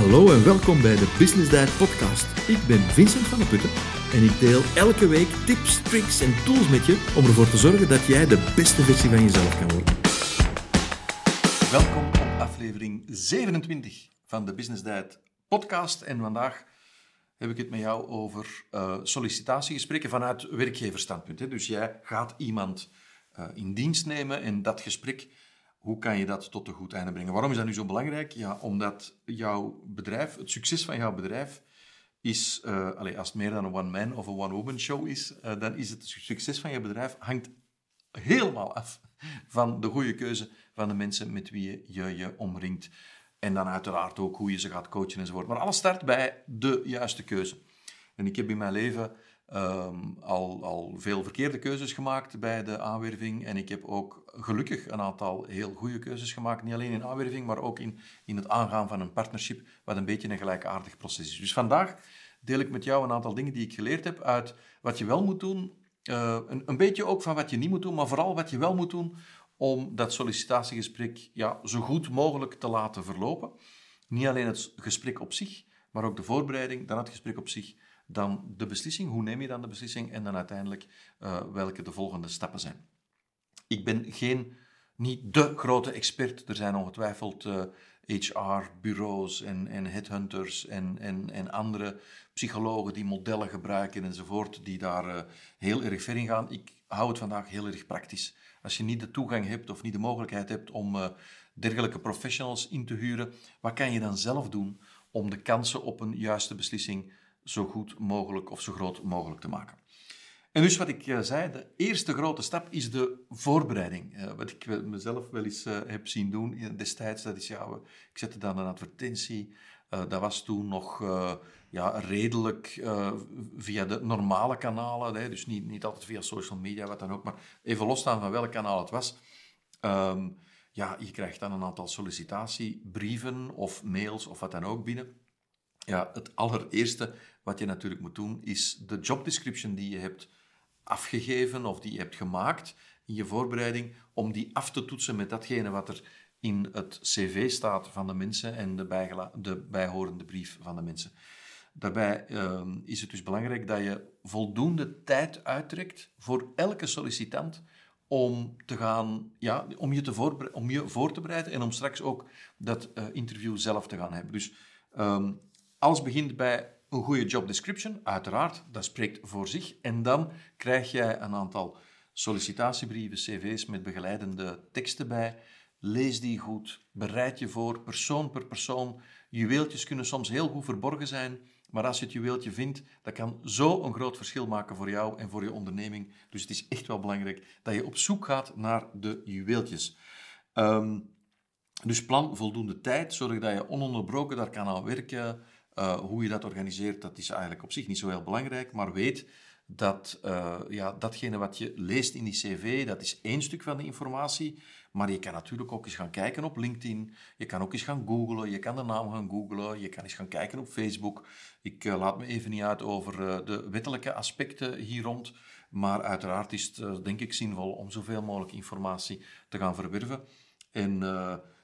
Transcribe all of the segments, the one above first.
Hallo en welkom bij de Business Diet podcast. Ik ben Vincent van der Putten en ik deel elke week tips, tricks en tools met je om ervoor te zorgen dat jij de beste versie van jezelf kan worden. Welkom op aflevering 27 van de Business Diet podcast en vandaag heb ik het met jou over uh, sollicitatiegesprekken vanuit werkgeverstandpunt. Hè. Dus jij gaat iemand uh, in dienst nemen en dat gesprek hoe kan je dat tot een goed einde brengen? Waarom is dat nu zo belangrijk? Ja, omdat jouw bedrijf, het succes van jouw bedrijf, is, uh, allez, als het meer dan een one-man of een one-woman show is, uh, dan is het succes van je bedrijf hangt helemaal af van de goede keuze van de mensen met wie je je omringt. En dan uiteraard ook hoe je ze gaat coachen enzovoort. Maar alles start bij de juiste keuze. En ik heb in mijn leven um, al, al veel verkeerde keuzes gemaakt bij de aanwerving. En ik heb ook gelukkig een aantal heel goede keuzes gemaakt. Niet alleen in aanwerving, maar ook in, in het aangaan van een partnership, wat een beetje een gelijkaardig proces is. Dus vandaag deel ik met jou een aantal dingen die ik geleerd heb uit wat je wel moet doen. Uh, een, een beetje ook van wat je niet moet doen, maar vooral wat je wel moet doen om dat sollicitatiegesprek ja, zo goed mogelijk te laten verlopen. Niet alleen het gesprek op zich, maar ook de voorbereiding, dan het gesprek op zich dan de beslissing. Hoe neem je dan de beslissing? En dan uiteindelijk uh, welke de volgende stappen zijn. Ik ben geen, niet de grote expert. Er zijn ongetwijfeld uh, eh, HR-bureaus en, en headhunters en, en, en andere psychologen die modellen gebruiken enzovoort, die daar uh, heel erg ver in gaan. Ik hou het vandaag heel erg praktisch. Als je niet de toegang hebt of niet de mogelijkheid hebt om dergelijke professionals in te huren, wat kan je dan zelf doen om de kansen op een juiste beslissing zo goed mogelijk of zo groot mogelijk te maken. En dus wat ik uh, zei, de eerste grote stap is de voorbereiding. Uh, wat ik mezelf wel eens heb zien doen destijds, dat is ja, ik zette dan een advertentie. dat was toen nog ja, redelijk via de normale kanalen, dus niet, niet altijd via social media, wat dan ook, maar even losstaan van welk kanaal het was. Um, ja, je krijgt dan een aantal sollicitatiebrieven of mails of wat dan ook binnen. Ja, het allereerste wat je natuurlijk moet doen, is de job description die je hebt afgegeven of die je hebt gemaakt in je voorbereiding, om die af te toetsen met datgene wat er in het cv staat van de mensen en de, de bijhorende brief van de mensen. Daarbij uh, is het dus belangrijk dat je voldoende tijd uittrekt voor elke sollicitant om, te gaan, ja, om, je, te om je voor te bereiden en om straks ook dat uh, interview zelf te gaan hebben. Dus um, alles begint bij een goede job description, uiteraard, dat spreekt voor zich. En dan krijg jij een aantal sollicitatiebrieven, cv's met begeleidende teksten bij. Lees die goed, bereid je voor, persoon per persoon. Juweeltjes kunnen soms heel goed verborgen zijn, maar als je het juweeltje vindt, dat kan zo een groot verschil maken voor jou en voor je onderneming. Dus het is echt wel belangrijk dat je op zoek gaat naar de juweeltjes. Um, dus plan voldoende tijd, zorg dat je ononderbroken daar kan aan werken. Uh, hoe je dat organiseert, dat is eigenlijk op zich niet zo heel belangrijk, maar weet dat uh, ja, datgene wat je leest in die cv, dat is één stuk van de informatie, maar je kan natuurlijk ook eens gaan kijken op LinkedIn, je kan ook eens gaan googlen, je kan de naam gaan googlen, je kan eens gaan kijken op Facebook. Ik uh, laat me even niet uit over de wettelijke aspecten hier rond, maar uiteraard is het denk ik zinvol om zoveel mogelijk informatie te gaan verwerven. En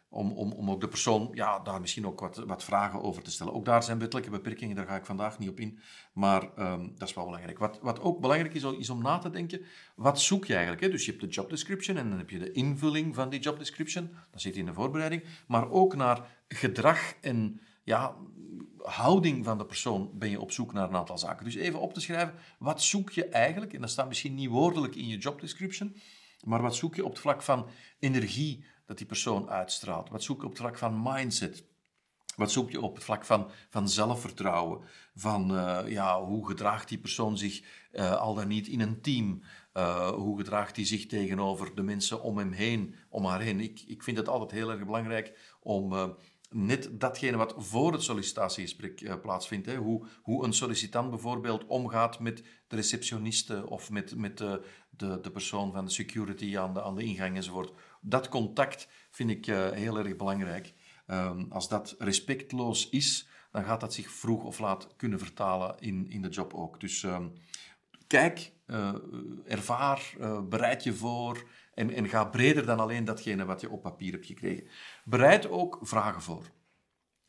om, om, om ook de persoon ja, daar misschien ook wat, wat vragen over te stellen. Ook daar zijn wettelijke beperkingen, daar ga ik vandaag niet op in. Maar um, dat is wel belangrijk. Wat, wat ook belangrijk is, is om na te denken, wat zoek je eigenlijk? Hè? Dus je hebt de job description en dan heb je de invulling van die job description. Dat zit in de voorbereiding. Maar ook naar gedrag en ja, houding van de persoon ben je op zoek naar een aantal zaken. Dus even op te schrijven, wat zoek je eigenlijk? En dat staat misschien niet woordelijk in je job description, maar wat zoek je op het vlak van energie, dat die persoon uitstraalt? Wat zoek je op het vlak van mindset? Wat zoek je op het vlak van, van zelfvertrouwen? Van uh, ja, hoe gedraagt die persoon zich uh, al dan niet in een team? Uh, hoe gedraagt hij zich tegenover de mensen om hem heen, om haar heen? Ik, ik vind het altijd heel erg belangrijk om net datgene wat voor het sollicitatiegesprek plaatsvindt. Hè, hoe, hoe een sollicitant bijvoorbeeld omgaat met de receptioniste of met, met de, de, de persoon van de security aan de, aan de ingang enzovoort dat contact vind ik uh, heel erg belangrijk. Um, als dat respectloos is, dan gaat dat zich vroeg of laat kunnen vertalen in, in de job ook. Dus um, kijk, uh, ervaar, uh, bereid je voor en, en ga breder dan alleen datgene wat je op papier hebt gekregen. Bereid ook vragen voor.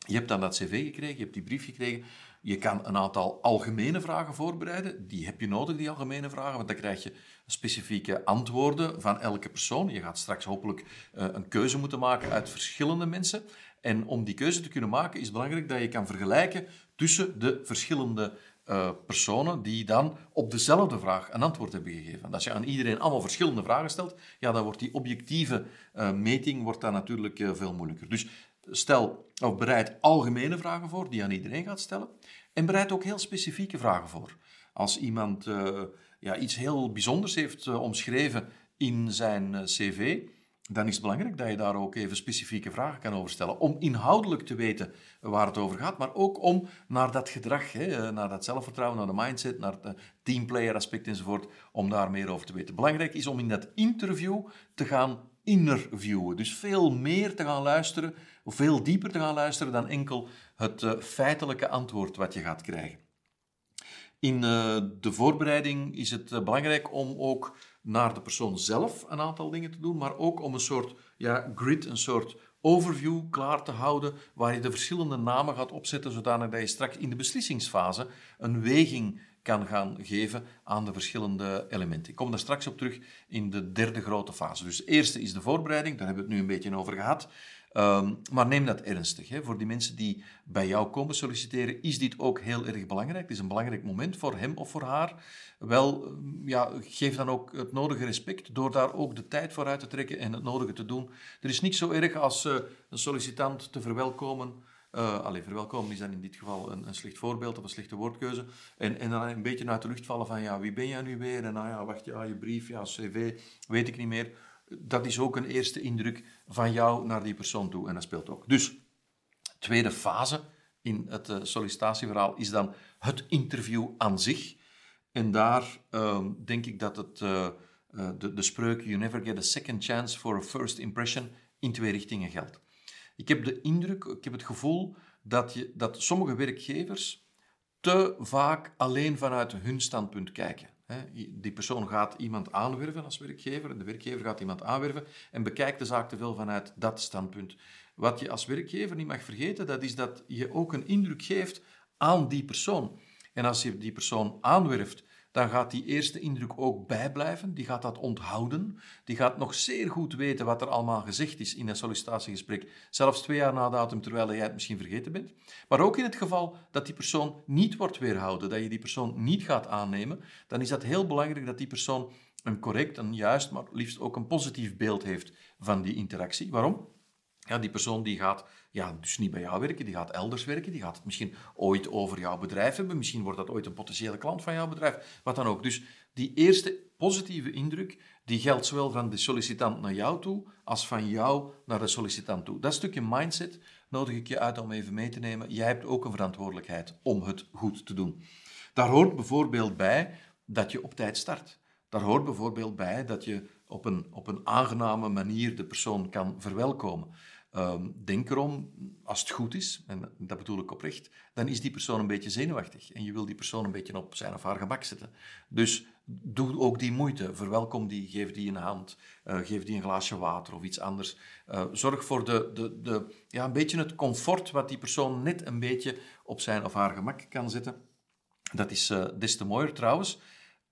Je hebt dan dat cv gekregen, je hebt die brief gekregen. Je kan een aantal algemene vragen voorbereiden. Die heb je nodig, die algemene vragen, want dan krijg je specifieke antwoorden van elke persoon. Je gaat straks hopelijk uh, een keuze moeten maken uit verschillende mensen. En om die keuze te kunnen maken, is het belangrijk dat je kan vergelijken tussen de verschillende uh, personen die dan op dezelfde vraag een antwoord hebben gegeven. Als je aan iedereen allemaal verschillende vragen stelt, ja, dan wordt die objectieve uh, meting wordt dan natuurlijk veel moeilijker. Dus stel of bereid algemene vragen voor die je aan iedereen gaat stellen. En bereid ook heel specifieke vragen voor. Als iemand ja, iets heel bijzonders heeft uh, omschreven in zijn uh, cv, dan is het belangrijk dat je daar ook even specifieke vragen kan over stellen. Om inhoudelijk te weten waar het over gaat, maar ook om naar dat gedrag, hè, naar dat zelfvertrouwen, naar de mindset, naar het teamplayer aspect enzovoort, om daar meer over te weten. Belangrijk is om in dat interview te gaan interviewen. Dus veel meer te gaan luisteren, veel dieper te gaan luisteren dan enkel het feitelijke antwoord wat je gaat krijgen. In uh, de voorbereiding is het uh, belangrijk om ook naar de persoon zelf een aantal dingen te doen, maar ook om een soort ja, grid, een soort overview klaar te houden, waar je de verschillende namen gaat opzetten, zodanig dat je straks in de beslissingsfase een weging kan gaan geven aan de verschillende elementen. Ik kom daar straks op terug in de derde grote fase. Dus de eerste is de voorbereiding, daar hebben we het nu een beetje over gehad. Um, maar neem dat ernstig. Hè. Voor die mensen die bij jou komen solliciteren, is dit ook heel erg belangrijk. Het is een belangrijk moment voor hem of voor haar. Wel, ja, geef dan ook het nodige respect door daar ook de tijd voor uit te trekken en het nodige te doen. Er is niet zo erg als uh, een sollicitant te verwelkomen uh, allee, verwelkomen is dan in dit geval een, een slecht voorbeeld of een slechte woordkeuze. En, en dan een beetje uit de lucht vallen van, ja, wie ben jij nu weer? En nou ja, wacht, ja, je brief, ja, cv, weet ik niet meer. Dat is ook een eerste indruk van jou naar die persoon toe. En dat speelt ook. Dus, tweede fase in het uh, sollicitatieverhaal is dan het interview aan zich. En daar uh, denk ik dat het, uh, de, de spreuk You never get a second chance for a first impression in twee richtingen geldt. Ik heb de indruk, ik heb het gevoel dat, je, dat sommige werkgevers te vaak alleen vanuit hun standpunt kijken. Die persoon gaat iemand aanwerven als werkgever en de werkgever gaat iemand aanwerven en bekijkt de zaak te veel vanuit dat standpunt. Wat je als werkgever niet mag vergeten, dat is dat je ook een indruk geeft aan die persoon. En als je die persoon aanwerft dan gaat die eerste indruk ook bijblijven. Die gaat dat onthouden. Die gaat nog zeer goed weten wat er allemaal gezegd is in een sollicitatiegesprek. Zelfs twee jaar na datum, terwijl jij het misschien vergeten bent. Maar ook in het geval dat die persoon niet wordt weerhouden, dat je die persoon niet gaat aannemen, dan is dat heel belangrijk dat die persoon een correct, een juist, maar liefst ook een positief beeld heeft van die interactie. Waarom? Ja, die persoon die gaat ja, dus niet bij jou werken, die gaat elders werken, die gaat het misschien ooit over jouw bedrijf hebben, misschien wordt dat ooit een potentiële klant van jouw bedrijf, wat dan ook. Dus die eerste positieve indruk, die geldt zowel van de sollicitant naar jou toe, als van jou naar de sollicitant toe. Dat stukje mindset nodig ik je uit om even mee te nemen. Jij hebt ook een verantwoordelijkheid om het goed te doen. Daar hoort bijvoorbeeld bij dat je op tijd start. Daar hoort bijvoorbeeld bij dat je op een, op een aangename manier de persoon kan verwelkomen. Um, denk erom, als het goed is, en dat bedoel ik oprecht, dan is die persoon een beetje zenuwachtig. En je wil die persoon een beetje op zijn of haar gemak zetten. Dus doe ook die moeite. Verwelkom die, geef die een hand, uh, geef die een glaasje water of iets anders. Uh, zorg voor de, de, de, ja, een beetje het comfort wat die persoon net een beetje op zijn of haar gemak kan zetten. Dat is uh, des te mooier trouwens.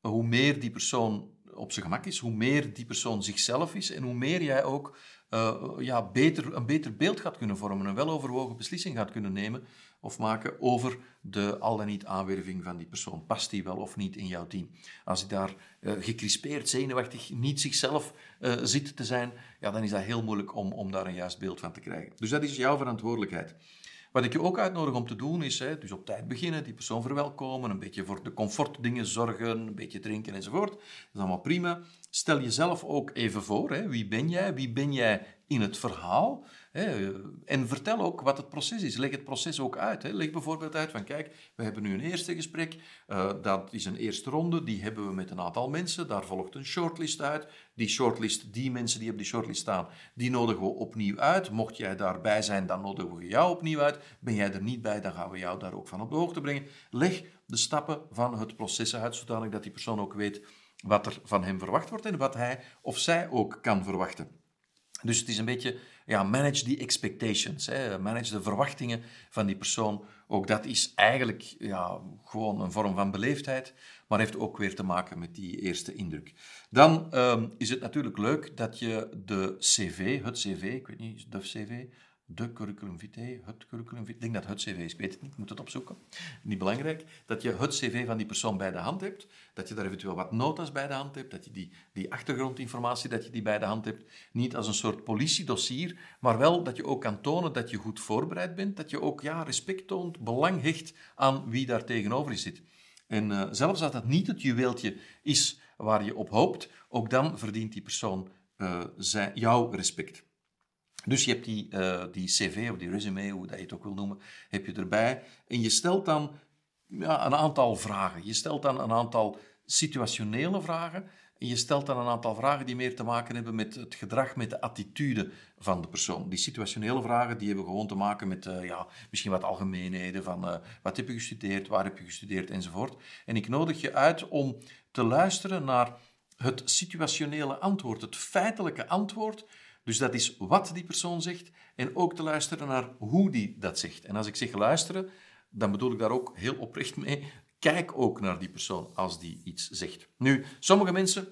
Hoe meer die persoon op zijn gemak is, hoe meer die persoon zichzelf is en hoe meer jij ook uh, ja, beter, een beter beeld gaat kunnen vormen, een weloverwogen beslissing gaat kunnen nemen of maken over de al dan niet aanwerving van die persoon. Past die wel of niet in jouw team? Als hij daar uh, gecrispeerd, zenuwachtig, niet zichzelf uh, zit te zijn, ja, dan is dat heel moeilijk om, om daar een juist beeld van te krijgen. Dus dat is jouw verantwoordelijkheid. Wat ik je ook uitnodig om te doen is, hè, dus op tijd beginnen, die persoon verwelkomen, een beetje voor de comfortdingen zorgen, een beetje drinken enzovoort. Dat is allemaal prima. Stel jezelf ook even voor. Hè. Wie ben jij? Wie ben jij in het verhaal? Hè? En vertel ook wat het proces is. Leg het proces ook uit. Hè. Leg bijvoorbeeld uit van, kijk, we hebben nu een eerste gesprek. Uh, dat is een eerste ronde. Die hebben we met een aantal mensen. Daar volgt een shortlist uit. Die shortlist, die mensen die op die shortlist staan, die nodigen we opnieuw uit. Mocht jij daarbij zijn, dan nodigen we jou opnieuw uit. Ben jij er niet bij, dan gaan we jou daar ook van op de hoogte brengen. Leg de stappen van het proces uit, zodanig dat die persoon ook weet wat er van hem verwacht wordt en wat hij of zij ook kan verwachten. Dus het is een beetje ja, manage the expectations. Hè. Manage de verwachtingen van die persoon. Ook dat is eigenlijk ja, gewoon een vorm van beleefdheid, maar heeft ook weer te maken met die eerste indruk. Dan ehm, is het natuurlijk leuk dat je de CV, het CV, ik weet niet, de CV, de curriculum vitae, het curriculum vitae, ik denk dat het cv is, ik weet het niet, ik moet het opzoeken. Niet belangrijk. Dat je het cv van die persoon bij de hand hebt, dat je daar eventueel wat notas bij de hand hebt, dat je die, die achtergrondinformatie dat je die bij de hand hebt, niet als een soort politiedossier, maar wel dat je ook kan tonen dat je goed voorbereid bent, dat je ook ja, respect toont, belang hecht aan wie daar tegenover zit. En uh, zelfs als dat niet het juweeltje is waar je op hoopt, ook dan verdient die persoon uh, zijn, jouw respect. Dus je hebt die, uh, die cv of die resume, hoe dat je het ook wil noemen, heb je erbij. En je stelt dan ja, een aantal vragen. Je stelt dan een aantal situationele vragen. En je stelt dan een aantal vragen die meer te maken hebben met het gedrag, met de attitude van de persoon. Die situationele vragen die hebben gewoon te maken met uh, ja, misschien wat algemeenheden van uh, wat heb je gestudeerd, waar heb je gestudeerd enzovoort. En ik nodig je uit om te luisteren naar het situationele antwoord, het feitelijke antwoord dus dat is wat die persoon zegt en ook te luisteren naar hoe die dat zegt. En als ik zeg luisteren, dan bedoel ik daar ook heel oprecht mee. Kijk ook naar die persoon als die iets zegt. Nu, sommige mensen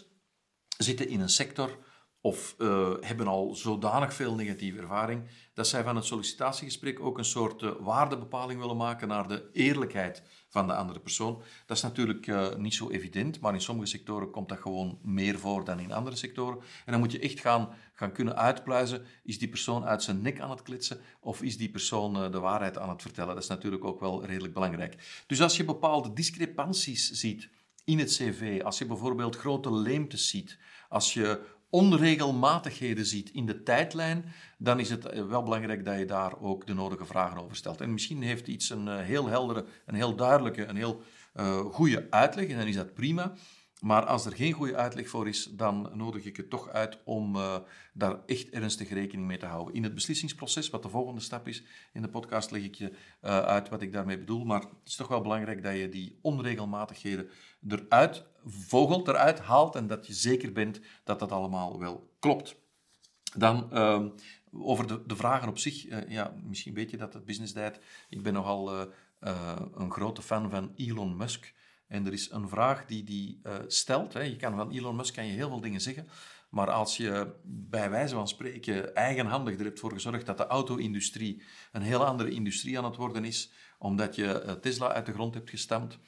zitten in een sector of uh, hebben al zodanig veel negatieve ervaring dat zij van het sollicitatiegesprek ook een soort uh, waardebepaling willen maken naar de eerlijkheid van de andere persoon. Dat is natuurlijk uh, niet zo evident, maar in sommige sectoren komt dat gewoon meer voor dan in andere sectoren. En dan moet je echt gaan, gaan kunnen uitpluizen, is die persoon uit zijn nek aan het klitsen of is die persoon de waarheid aan het vertellen? Dat is natuurlijk ook wel redelijk belangrijk. Dus als je bepaalde discrepanties ziet in het cv, als je bijvoorbeeld grote leemtes ziet, als je onregelmatigheden ziet in de tijdlijn, dan is het eh, wel belangrijk dat je daar ook de nodige vragen over stelt. En misschien heeft iets een eh, heel heldere, een heel duidelijke, een heel uh, goede uitleg, en dan is dat prima. Maar als er geen goede uitleg voor is, dan nodig ik het toch uit om uh, daar echt ernstig rekening mee te houden. In het beslissingsproces, wat de volgende stap is in de podcast, leg ik je uh, uit wat ik daarmee bedoel. Maar het is toch wel belangrijk dat je die onregelmatigheden eruit vogelt, eruit haalt en dat je zeker bent dat dat allemaal wel klopt. Dan uh, over de, de, vragen op zich. Uh, ja, misschien weet je dat het Business. Ik ben nogal een grote fan van Elon Musk... En er is een vraag die die uh, stelt. Hè. Je kan van Elon Musk kan je heel veel dingen zeggen. Maar als je bij wijze van spreken eigenhandig er hebt voor gezorgd dat de auto-industrie een heel andere industrie aan het worden is, omdat je eh, Tesla uit de grond hebt gestampt,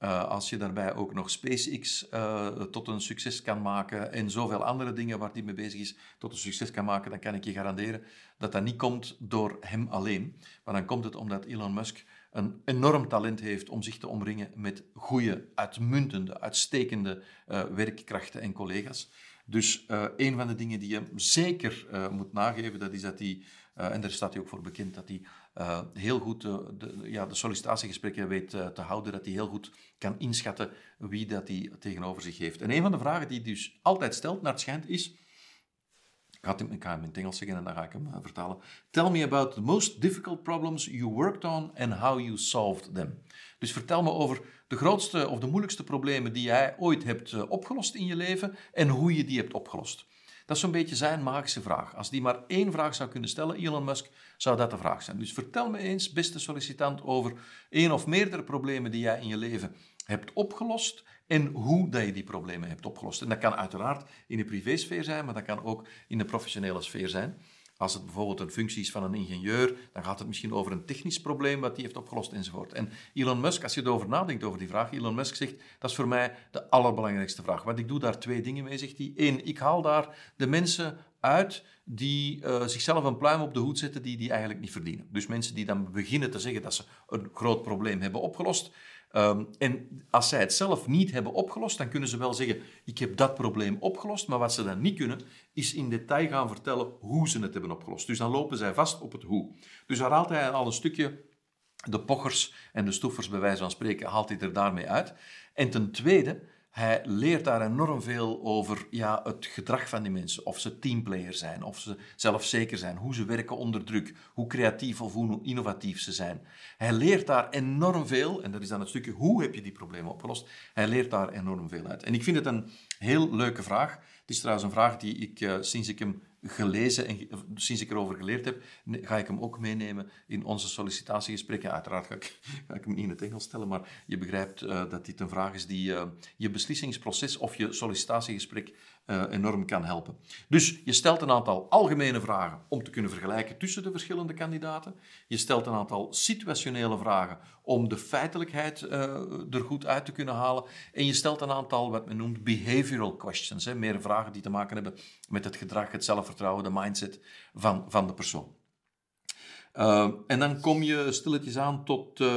uh, als je daarbij ook nog SpaceX uh, tot een succes kan maken en zoveel andere dingen waar hij mee bezig is tot een succes kan maken, dan kan ik je garanderen dat dat niet komt door hem alleen. Maar dan komt het omdat Elon Musk een enorm talent heeft om zich te omringen met goede, uitmuntende, uitstekende uh, werkkrachten en collega's. Dus een van de dingen die je zeker moet nageven, dat is dat hij, en daar staat hij ook voor bekend, dat hij heel goed de, ja, de sollicitatiegesprekken weet te houden, dat hij heel goed kan inschatten wie dat hij tegenover zich heeft. En een van de vragen die hij dus altijd stelt, naar het schijnt, is ik ga, hem in het Engels zeggen en dan ga ik hem vertalen. Tell me about the most difficult problems you worked on and how you solved them. Dus vertel me over de grootste of de moeilijkste problemen die jij ooit hebt opgelost in je leven en hoe je die hebt opgelost. Dat is zo'n beetje zijn magische vraag. Als die maar één vraag zou kunnen stellen, Elon Musk, zou dat de vraag zijn. Dus vertel me eens, beste sollicitant, over één of meerdere problemen die jij in je leven hebt opgelost en hoe dat je die problemen hebt opgelost. En dat kan uiteraard in de privésfeer zijn, maar dat kan ook in de professionele sfeer zijn. Als het bijvoorbeeld een functie is van een ingenieur, dan gaat het misschien over een technisch probleem wat die heeft opgelost enzovoort. En Elon Musk, als je erover nadenkt over die vraag, Elon Musk zegt, dat is voor mij de allerbelangrijkste vraag. Want ik doe daar twee dingen mee, zegt hij. Eén, ik haal daar de mensen uit die uh, zichzelf een pluim op de hoed zetten die die eigenlijk niet verdienen. Dus mensen die dan beginnen te zeggen dat ze een groot probleem hebben opgelost, Um, en als zij het zelf niet hebben opgelost, dan kunnen ze wel zeggen: Ik heb dat probleem opgelost. Maar wat ze dan niet kunnen, is in detail gaan vertellen hoe ze het hebben opgelost. Dus dan lopen zij vast op het hoe. Dus daar haalt hij al een stukje de pochers en de stoeffers, bij wijze van spreken, haalt hij er daarmee uit. En ten tweede hij leert daar enorm veel over ja, het gedrag van die mensen. Of ze teamplayer zijn, of ze zelfzeker zijn, hoe ze werken onder druk, hoe creatief of hoe innovatief ze zijn. Hij leert daar enorm veel, en dat is dan het stukje hoe heb je die problemen opgelost. Hij leert daar enorm veel uit. En ik vind het een, Heel leuke vraag. Het is trouwens een vraag die ik uh, sinds ik hem gelezen en sinds ik erover geleerd heb, ga ik hem ook meenemen in onze sollicitatiegesprekken. Uiteraard ga ik, hem niet in het Engels stellen, maar je begrijpt uh, dat dit een vraag is die uh, je beslissingsproces of je sollicitatiegesprek uh, enorm kan helpen. Dus je stelt een aantal algemene vragen om te kunnen vergelijken tussen de verschillende kandidaten. Je stelt een aantal situationele vragen om de feitelijkheid er goed uit te kunnen halen. En je stelt een aantal wat men noemt behavioral questions, hè, meer vragen die te maken hebben met het gedrag, het zelfvertrouwen, de mindset van, van de persoon. Uh, en dan kom je stilletjes aan tot uh,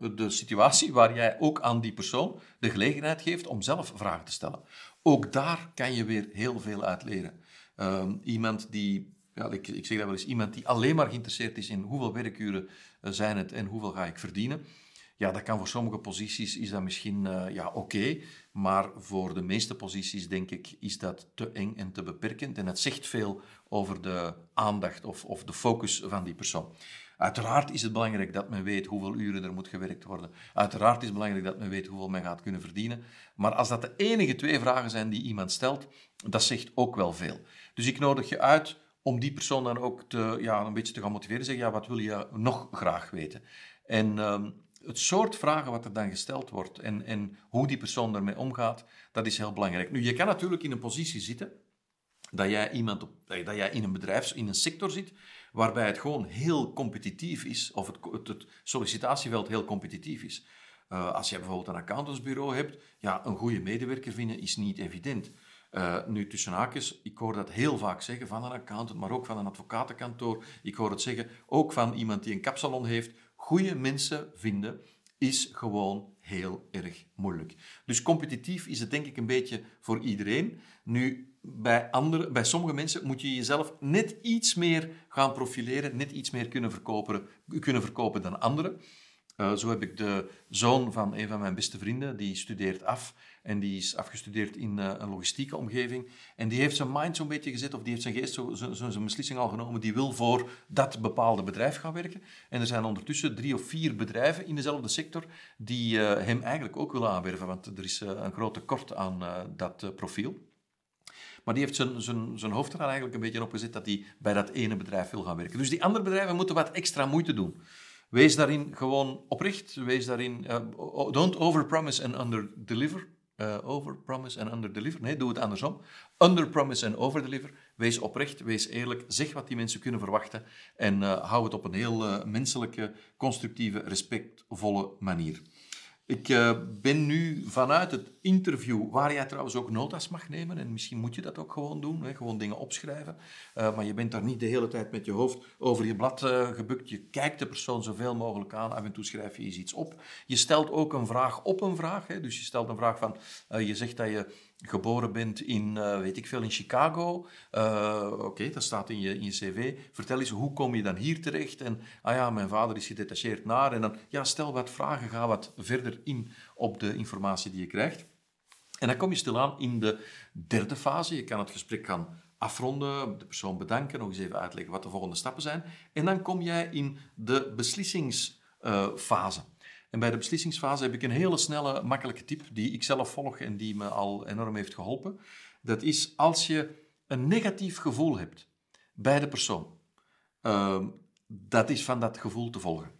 de situatie waar jij ook aan die persoon de gelegenheid geeft om zelf vragen te stellen. Ook daar kan je weer heel veel uit leren. Uh, iemand die, ja, ik, ik zeg dat wel eens, iemand die alleen maar geïnteresseerd is in hoeveel werkuren eh, zijn het en hoeveel ga ik verdienen, ja, dat kan voor sommige posities is dat misschien uh, ja, oké, maar voor de meeste posities denk ik is dat te eng en te beperkend en het zegt veel over de aandacht of, of de focus van die persoon. Uiteraard is het belangrijk dat men weet hoeveel uren er moet gewerkt worden. Uiteraard is het belangrijk dat men weet hoeveel men gaat kunnen verdienen. Maar als dat de enige twee vragen zijn die iemand stelt, dat zegt ook wel veel. Dus ik nodig je uit om die persoon dan ook te, ja, een beetje te gaan motiveren. Zeggen, ja, wat wil je nog graag weten? En um, het soort vragen wat er dan gesteld wordt en, en hoe die persoon ermee omgaat, dat is heel belangrijk. Nu, je kan natuurlijk in een positie zitten dat jij, iemand op, dat jij in een bedrijf, in een sector zit, waarbij het gewoon heel competitief is, of het, sollicitatieveld heel competitief is. Uh, als je bijvoorbeeld een accountantsbureau hebt, ja, een goede medewerker vinden is niet evident. Uh, nu, tussen haakjes, ik hoor dat heel vaak zeggen van een accountant, maar ook van een advocatenkantoor. Ik hoor het zeggen ook van iemand die een kapsalon heeft goede mensen vinden is gewoon heel erg moeilijk. Dus competitief is het denk ik een beetje voor iedereen. Nu, bij, andere, bij sommige mensen moet je jezelf net iets meer gaan profileren, net iets meer kunnen verkopen, kunnen verkopen dan anderen. Uh, zo heb ik de zoon van een van mijn beste vrienden, die studeert af. En die is afgestudeerd in uh, een logistieke omgeving. En die heeft zijn mind zo'n beetje gezet, of die heeft zijn geest zo, zo, zo, zijn beslissing al genomen. Die wil voor dat bepaalde bedrijf gaan werken. En er zijn ondertussen drie of vier bedrijven in dezelfde sector die uh, hem eigenlijk ook willen aanwerven. Want er is een groot tekort aan dat profiel. Maar die heeft zijn, zijn, zijn hoofd er eigenlijk een beetje op gezet dat hij bij dat ene bedrijf wil gaan werken. Dus die andere bedrijven moeten wat extra moeite doen. Wees daarin gewoon oprecht. Wees daarin. Uh, don't overpromise and underdeliver. Uh, overpromise and underdeliver. Nee, doe het andersom. Underpromise and overdeliver. Wees oprecht, wees eerlijk. Zeg wat die mensen kunnen verwachten. En uh, hou het op een heel menselijke, constructieve, respectvolle manier. Ik uh, ben nu vanuit het interview, waar jij trouwens ook notas mag nemen, en misschien moet je dat ook gewoon doen, hè, gewoon dingen opschrijven, uh, maar je bent daar niet de hele tijd met je hoofd over je blad uh, gebukt. Je kijkt de persoon zoveel mogelijk aan, af en toe schrijf je eens iets op. Je stelt ook een vraag op een vraag, hè, dus je stelt een vraag van, je zegt dat je geboren bent in, uh, weet ik veel, in Chicago. Uh, Oké, dat staat in je, in je cv. Vertel eens, hoe kom je dan hier terecht? En, ah ja, mijn vader is gedetacheerd naar. En dan, ja, stel wat vragen, ga wat verder in op de informatie die je krijgt. En dan kom je stilaan in de derde fase. Je kan het gesprek gaan afronden, de persoon bedanken, nog eens even uitleggen wat de volgende stappen zijn. En dan kom jij in de beslissingsfase. En bij de beslissingsfase heb ik een hele snelle, makkelijke tip die ik zelf volg en die me al enorm heeft geholpen. Dat is als je een negatief gevoel hebt bij de persoon, uh, dat is van dat gevoel te volgen.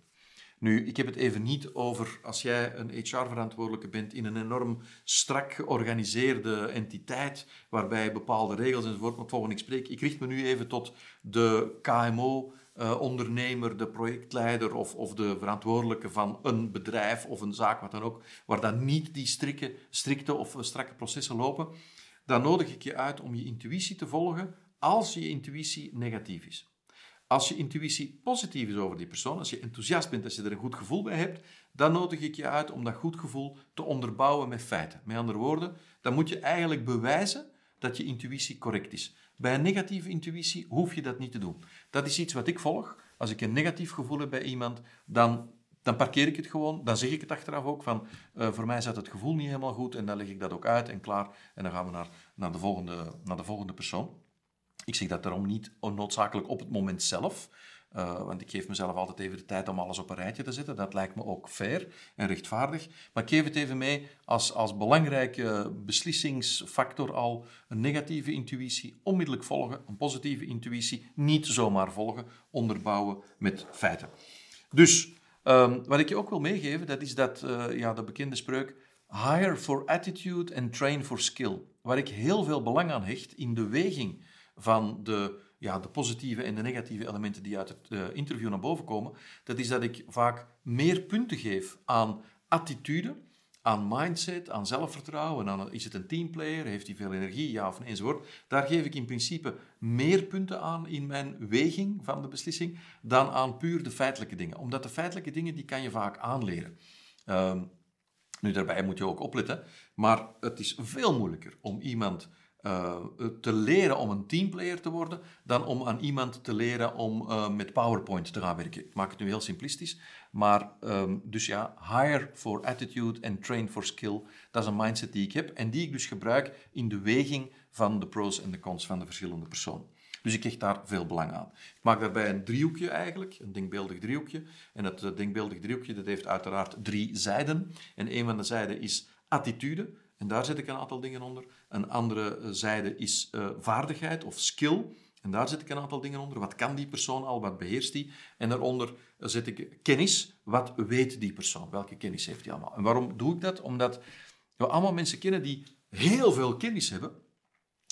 Nu, ik heb het even niet over als jij een HR-verantwoordelijke bent in een enorm strak georganiseerde entiteit, waarbij bepaalde regels enzovoort moet volgen. Ik spreek, ik richt me nu even tot de KMO, uh, ondernemer, de projectleider of, of de verantwoordelijke van een bedrijf of een zaak, wat dan ook, waar dan niet die strikte, strikte of strakke processen lopen, dan nodig ik je uit om je intuïtie te volgen als je intuïtie negatief is. Als je intuïtie positief is over die persoon, als je enthousiast bent, als je er een goed gevoel bij hebt, dan nodig ik je uit om dat goed gevoel te onderbouwen met feiten. Met andere woorden, dan moet je eigenlijk bewijzen dat je intuïtie correct is. Bij een negatieve intuïtie hoef je dat niet te doen. Dat is iets wat ik volg. Als ik een negatief gevoel heb bij iemand, dan, dan parkeer ik het gewoon. Dan zeg ik het achteraf ook van, uh, voor mij zat het gevoel niet helemaal goed en dan leg ik dat ook uit en klaar. En dan gaan we naar, naar, de, volgende, naar de volgende persoon. Ik zeg dat daarom niet onnoodzakelijk op het moment zelf. Uh, want ik geef mezelf altijd even de tijd om alles op een rijtje te zetten. Dat lijkt me ook fair en rechtvaardig. Maar ik geef het even mee als, als belangrijke beslissingsfactor al een negatieve intuïtie onmiddellijk volgen, een positieve intuïtie niet zomaar volgen, onderbouwen met feiten. Dus um, wat ik je ook wil meegeven, dat is dat, uh, ja, de bekende spreuk hire for attitude and train for skill. Waar ik heel veel belang aan hecht in de weging van de ja, de positieve en de negatieve elementen die uit het uh, interview naar boven komen, dat is dat ik vaak meer punten geef aan attitude, aan mindset, aan zelfvertrouwen, aan is het een teamplayer, heeft hij veel energie, ja of enzovoort. Daar geef ik in principe meer punten aan in mijn weging van de beslissing dan aan puur de feitelijke dingen. Omdat de feitelijke dingen, die kan je vaak aanleren. Uh, nu, daarbij moet je ook opletten, maar het is veel moeilijker om iemand uh, te leren om een teamplayer te worden, dan om aan iemand te leren om uh, met PowerPoint te gaan werken. Ik maak het nu heel simplistisch, maar um, dus ja, hire for attitude en train for skill, dat is een mindset die ik heb en die ik dus gebruik in de weging van de pros en de cons van de verschillende personen. Dus ik hecht daar veel belang aan. Ik maak daarbij een driehoekje eigenlijk, een denkbeeldig driehoekje. En dat uh, denkbeeldig driehoekje dat heeft uiteraard drie zijden. En een van de zijden is attitude, en daar zet ik een aantal dingen onder. Een andere eh, zijde is uh, vaardigheid of skill. En daar zet ik een aantal dingen onder. Wat kan die persoon al? Wat beheerst die? En daaronder eh, zet ik kennis. Wat weet die persoon? Welke kennis heeft hij allemaal? En waarom doe ik dat? Omdat we allemaal mensen kennen die heel veel kennis hebben,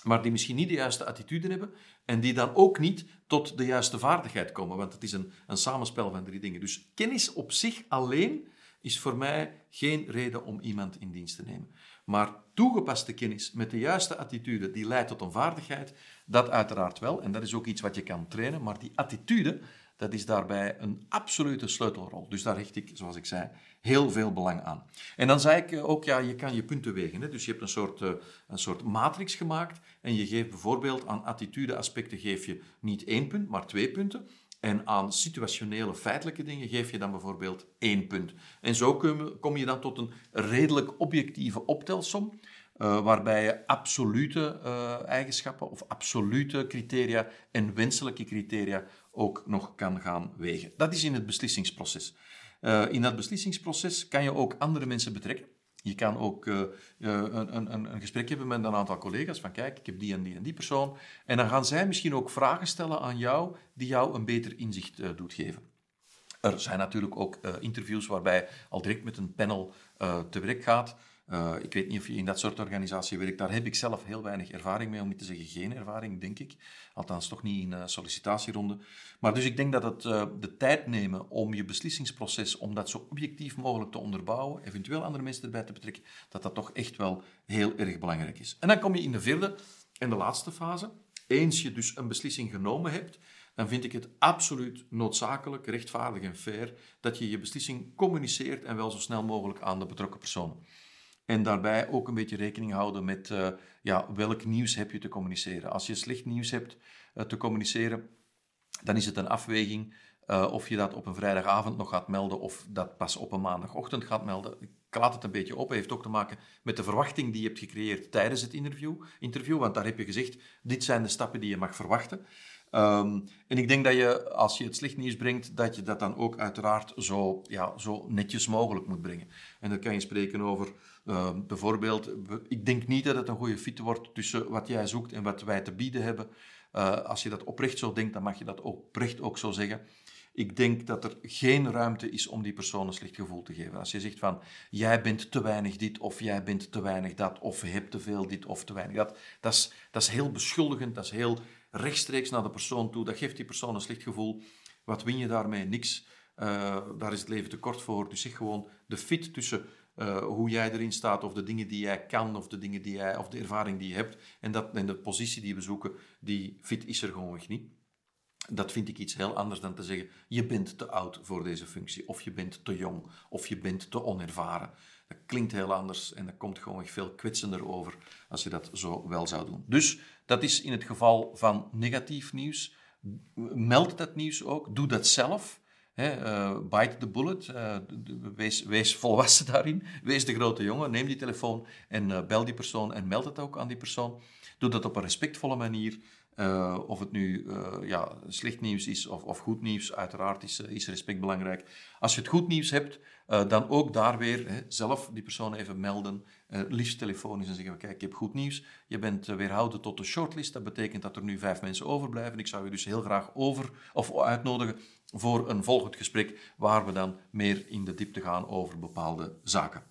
maar die misschien niet de juiste attitude hebben en die dan ook niet tot de juiste vaardigheid komen. Want het is een, een samenspel van drie dingen. Dus kennis op zich alleen is voor mij geen reden om iemand in dienst te nemen. Maar toegepaste kennis met de juiste attitude die leidt tot een vaardigheid, dat uiteraard wel. En dat is ook iets wat je kan trainen. Maar die attitude, dat is daarbij een absolute sleutelrol. Dus daar hecht ik, zoals ik zei, heel veel belang aan. En dan zei ik ook, ja, je kan je punten wegen. Hè? Dus je hebt een soort, uh, een soort matrix gemaakt en je geeft bijvoorbeeld aan attitude-aspecten geef je niet één punt, maar twee punten. En aan situationele, feitelijke dingen geef je dan bijvoorbeeld één punt. En zo kom je dan tot een redelijk objectieve optelsom, uh, waarbij je absolute uh, eigenschappen of absolute criteria en wenselijke criteria ook nog kan gaan wegen. Dat is in het beslissingsproces. Uh, in dat beslissingsproces kan je ook andere mensen betrekken. Je kan ook uh, een, een, een, gesprek hebben met een aantal collega's van kijk, ik heb die en die en die persoon. En dan gaan zij misschien ook vragen stellen aan jou die jou een beter inzicht uh, doet geven. Er zijn natuurlijk ook interviews waarbij al direct met een panel te werk gaat. Uh, ik weet niet of je in dat soort organisatie werkt. Daar heb ik zelf heel weinig ervaring mee, om niet te zeggen geen ervaring, denk ik. Althans, toch niet in uh, sollicitatieronde. Maar dus ik denk dat het uh, de tijd nemen om je beslissingsproces, om dat zo objectief mogelijk te onderbouwen, eventueel andere mensen erbij te betrekken, dat dat toch echt wel heel erg belangrijk is. En dan kom je in de vierde en de laatste fase. Eens je dus een beslissing genomen hebt, dan vind ik het absoluut noodzakelijk, rechtvaardig en fair dat je je beslissing communiceert en wel zo snel mogelijk aan de betrokken personen. En daarbij ook een beetje rekening houden met uh, ja, welk nieuws heb je te communiceren. Als je slecht nieuws hebt uh, te communiceren, dan is het een afweging uh, of je dat op een vrijdagavond nog gaat melden of dat pas op een maandagochtend gaat melden. Ik laat het een beetje op. Het heeft ook te maken met de verwachting die je hebt gecreëerd tijdens het interview. interview want daar heb je gezegd, dit zijn de stappen die je mag verwachten. Um, en ik denk dat je, als je het slecht nieuws brengt, dat je dat dan ook uiteraard zo, ja, zo netjes mogelijk moet brengen. En dan kan je spreken over uh, bijvoorbeeld, ik denk niet dat het een goede fit wordt tussen wat jij zoekt en wat wij te bieden hebben. Uh, als je dat oprecht zo denkt, dan mag je dat oprecht ook zo zeggen. Ik denk dat er geen ruimte is om die persoon een slecht gevoel te geven. Als je zegt van, jij bent te weinig dit, of jij bent te weinig dat, of je hebt te veel dit, of te weinig dat. Dat is, dat is heel beschuldigend, dat is heel rechtstreeks naar de persoon toe. Dat geeft die persoon een slecht gevoel. Wat win je daarmee? Niks. Uh, daar is het leven te kort voor. Dus zeg gewoon de fit tussen uh, hoe jij erin staat, of de dingen die jij kan, of de, dingen die jij, of de ervaring die je hebt. En, dat, en de positie die we zoeken, die fit is er gewoonweg niet. Dat vind ik iets heel anders dan te zeggen: je bent te oud voor deze functie, of je bent te jong, of je bent te onervaren. Dat klinkt heel anders en dat komt gewoon veel kwetsender over als je dat zo wel zou doen. Dus dat is in het geval van negatief nieuws. Meld dat nieuws ook, doe dat zelf. He, uh, bite the bullet, uh, wees, wees, volwassen daarin, wees de grote jongen, neem die telefoon en uh, bel die persoon en meld het ook aan die persoon. Doe dat op een respectvolle manier of het nu ja, slecht nieuws is of, of goed nieuws, uiteraard is, is, respect belangrijk. Als je het goed nieuws hebt, dan ook daar weer hè, zelf die persoon even melden, liefst telefonisch en zeggen, kijk, ik heb goed nieuws. Je bent weerhouden tot de shortlist, dat betekent dat er nu vijf mensen overblijven. Ik zou je dus heel graag over, of uitnodigen voor een volgend gesprek, waar we dan meer in de diepte gaan over bepaalde zaken.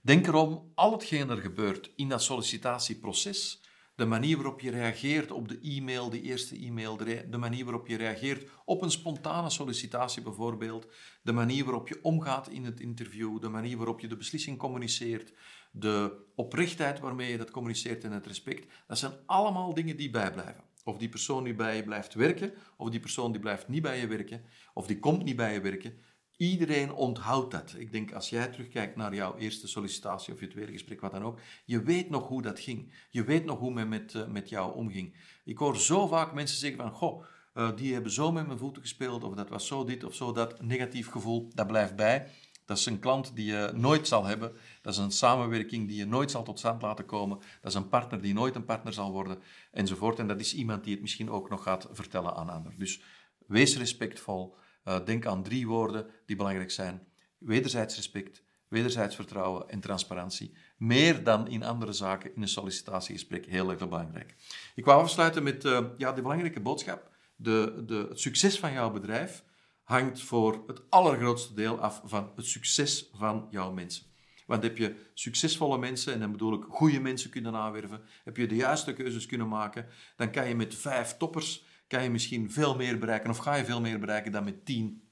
Denk erom, al hetgeen er gebeurt in dat sollicitatieproces, de manier waarop je reageert op de e-mail, de eerste e-mail, de manier waarop je reageert op een spontane sollicitatie bijvoorbeeld, de manier waarop je omgaat in het interview, de manier waarop je de beslissing communiceert, de oprechtheid waarmee je dat communiceert en het respect, dat zijn allemaal dingen die bijblijven. Of die persoon die bij je blijft werken, of die persoon die blijft niet bij je werken, of die komt niet bij je werken, Iedereen onthoudt dat. Ik denk, als jij terugkijkt naar jouw eerste sollicitatie of je tweede gesprek, wat dan ook, je weet nog hoe dat ging. Je weet nog hoe men met, uh, met jou omging. Ik hoor zo vaak mensen zeggen van, goh, uh, die hebben zo met mijn voeten gespeeld, of dat was zo dit of zo dat. Negatief gevoel, dat blijft bij. Dat is een klant die je nooit zal hebben. Dat is een samenwerking die je nooit zal tot stand laten komen. Dat is een partner die nooit een partner zal worden, enzovoort. En dat is iemand die het misschien ook nog gaat vertellen aan anderen. Dus wees respectvol. Uh, denk aan drie woorden die belangrijk zijn. Wederzijds respect, wederzijds vertrouwen en transparantie. Meer dan in andere zaken in een sollicitatiegesprek heel erg belangrijk. Ik wou afsluiten met uh, ja, de belangrijke boodschap. De, de, het succes van jouw bedrijf hangt voor het allergrootste deel af van het succes van jouw mensen. Want heb je succesvolle mensen, en dan bedoel ik goede mensen kunnen aanwerven, heb je de juiste keuzes kunnen maken, dan kan je met vijf toppers kan je misschien veel meer bereiken, of ga je veel meer bereiken dan met tien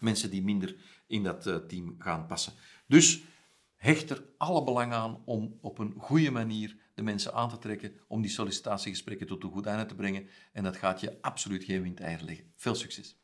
mensen die minder in dat uh, team gaan passen. Dus hecht er alle belang aan om op een goede manier de mensen aan te trekken, om die sollicitatiegesprekken tot een goed einde te brengen. En dat gaat je absoluut geen windeier leggen. Veel succes!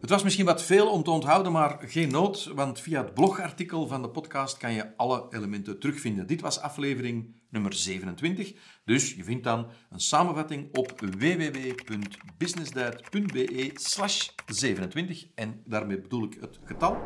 Het was misschien wat veel om te onthouden, maar geen nood, want via het blogartikel van de podcast kan je alle elementen terugvinden. Dit was aflevering nummer 27, dus je vindt dan een samenvatting op www.businessdad.be slash 27 en daarmee bedoel ik het getal.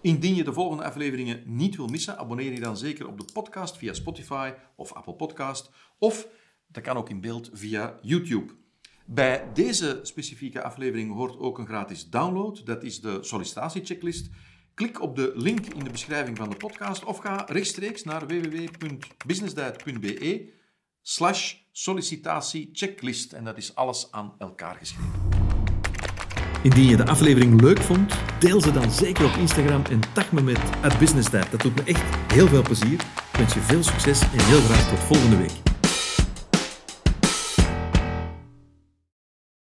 Indien je de volgende afleveringen niet wil missen, abonneer je dan zeker op de podcast via Spotify of Apple Podcast of dat kan ook in beeld via YouTube. Bij deze specifieke aflevering hoort ook een gratis download. Dat is de sollicitatiechecklist. Klik op de link in de beschrijving van de podcast of ga rechtstreeks naar www.businessdiet.be slash sollicitatiechecklist. En dat is alles aan elkaar geschreven. Indien je de aflevering leuk vond, deel ze dan zeker op Instagram en tag me met businessdiet. Dat doet me echt heel veel plezier. Ik wens je veel succes en heel graag tot volgende week.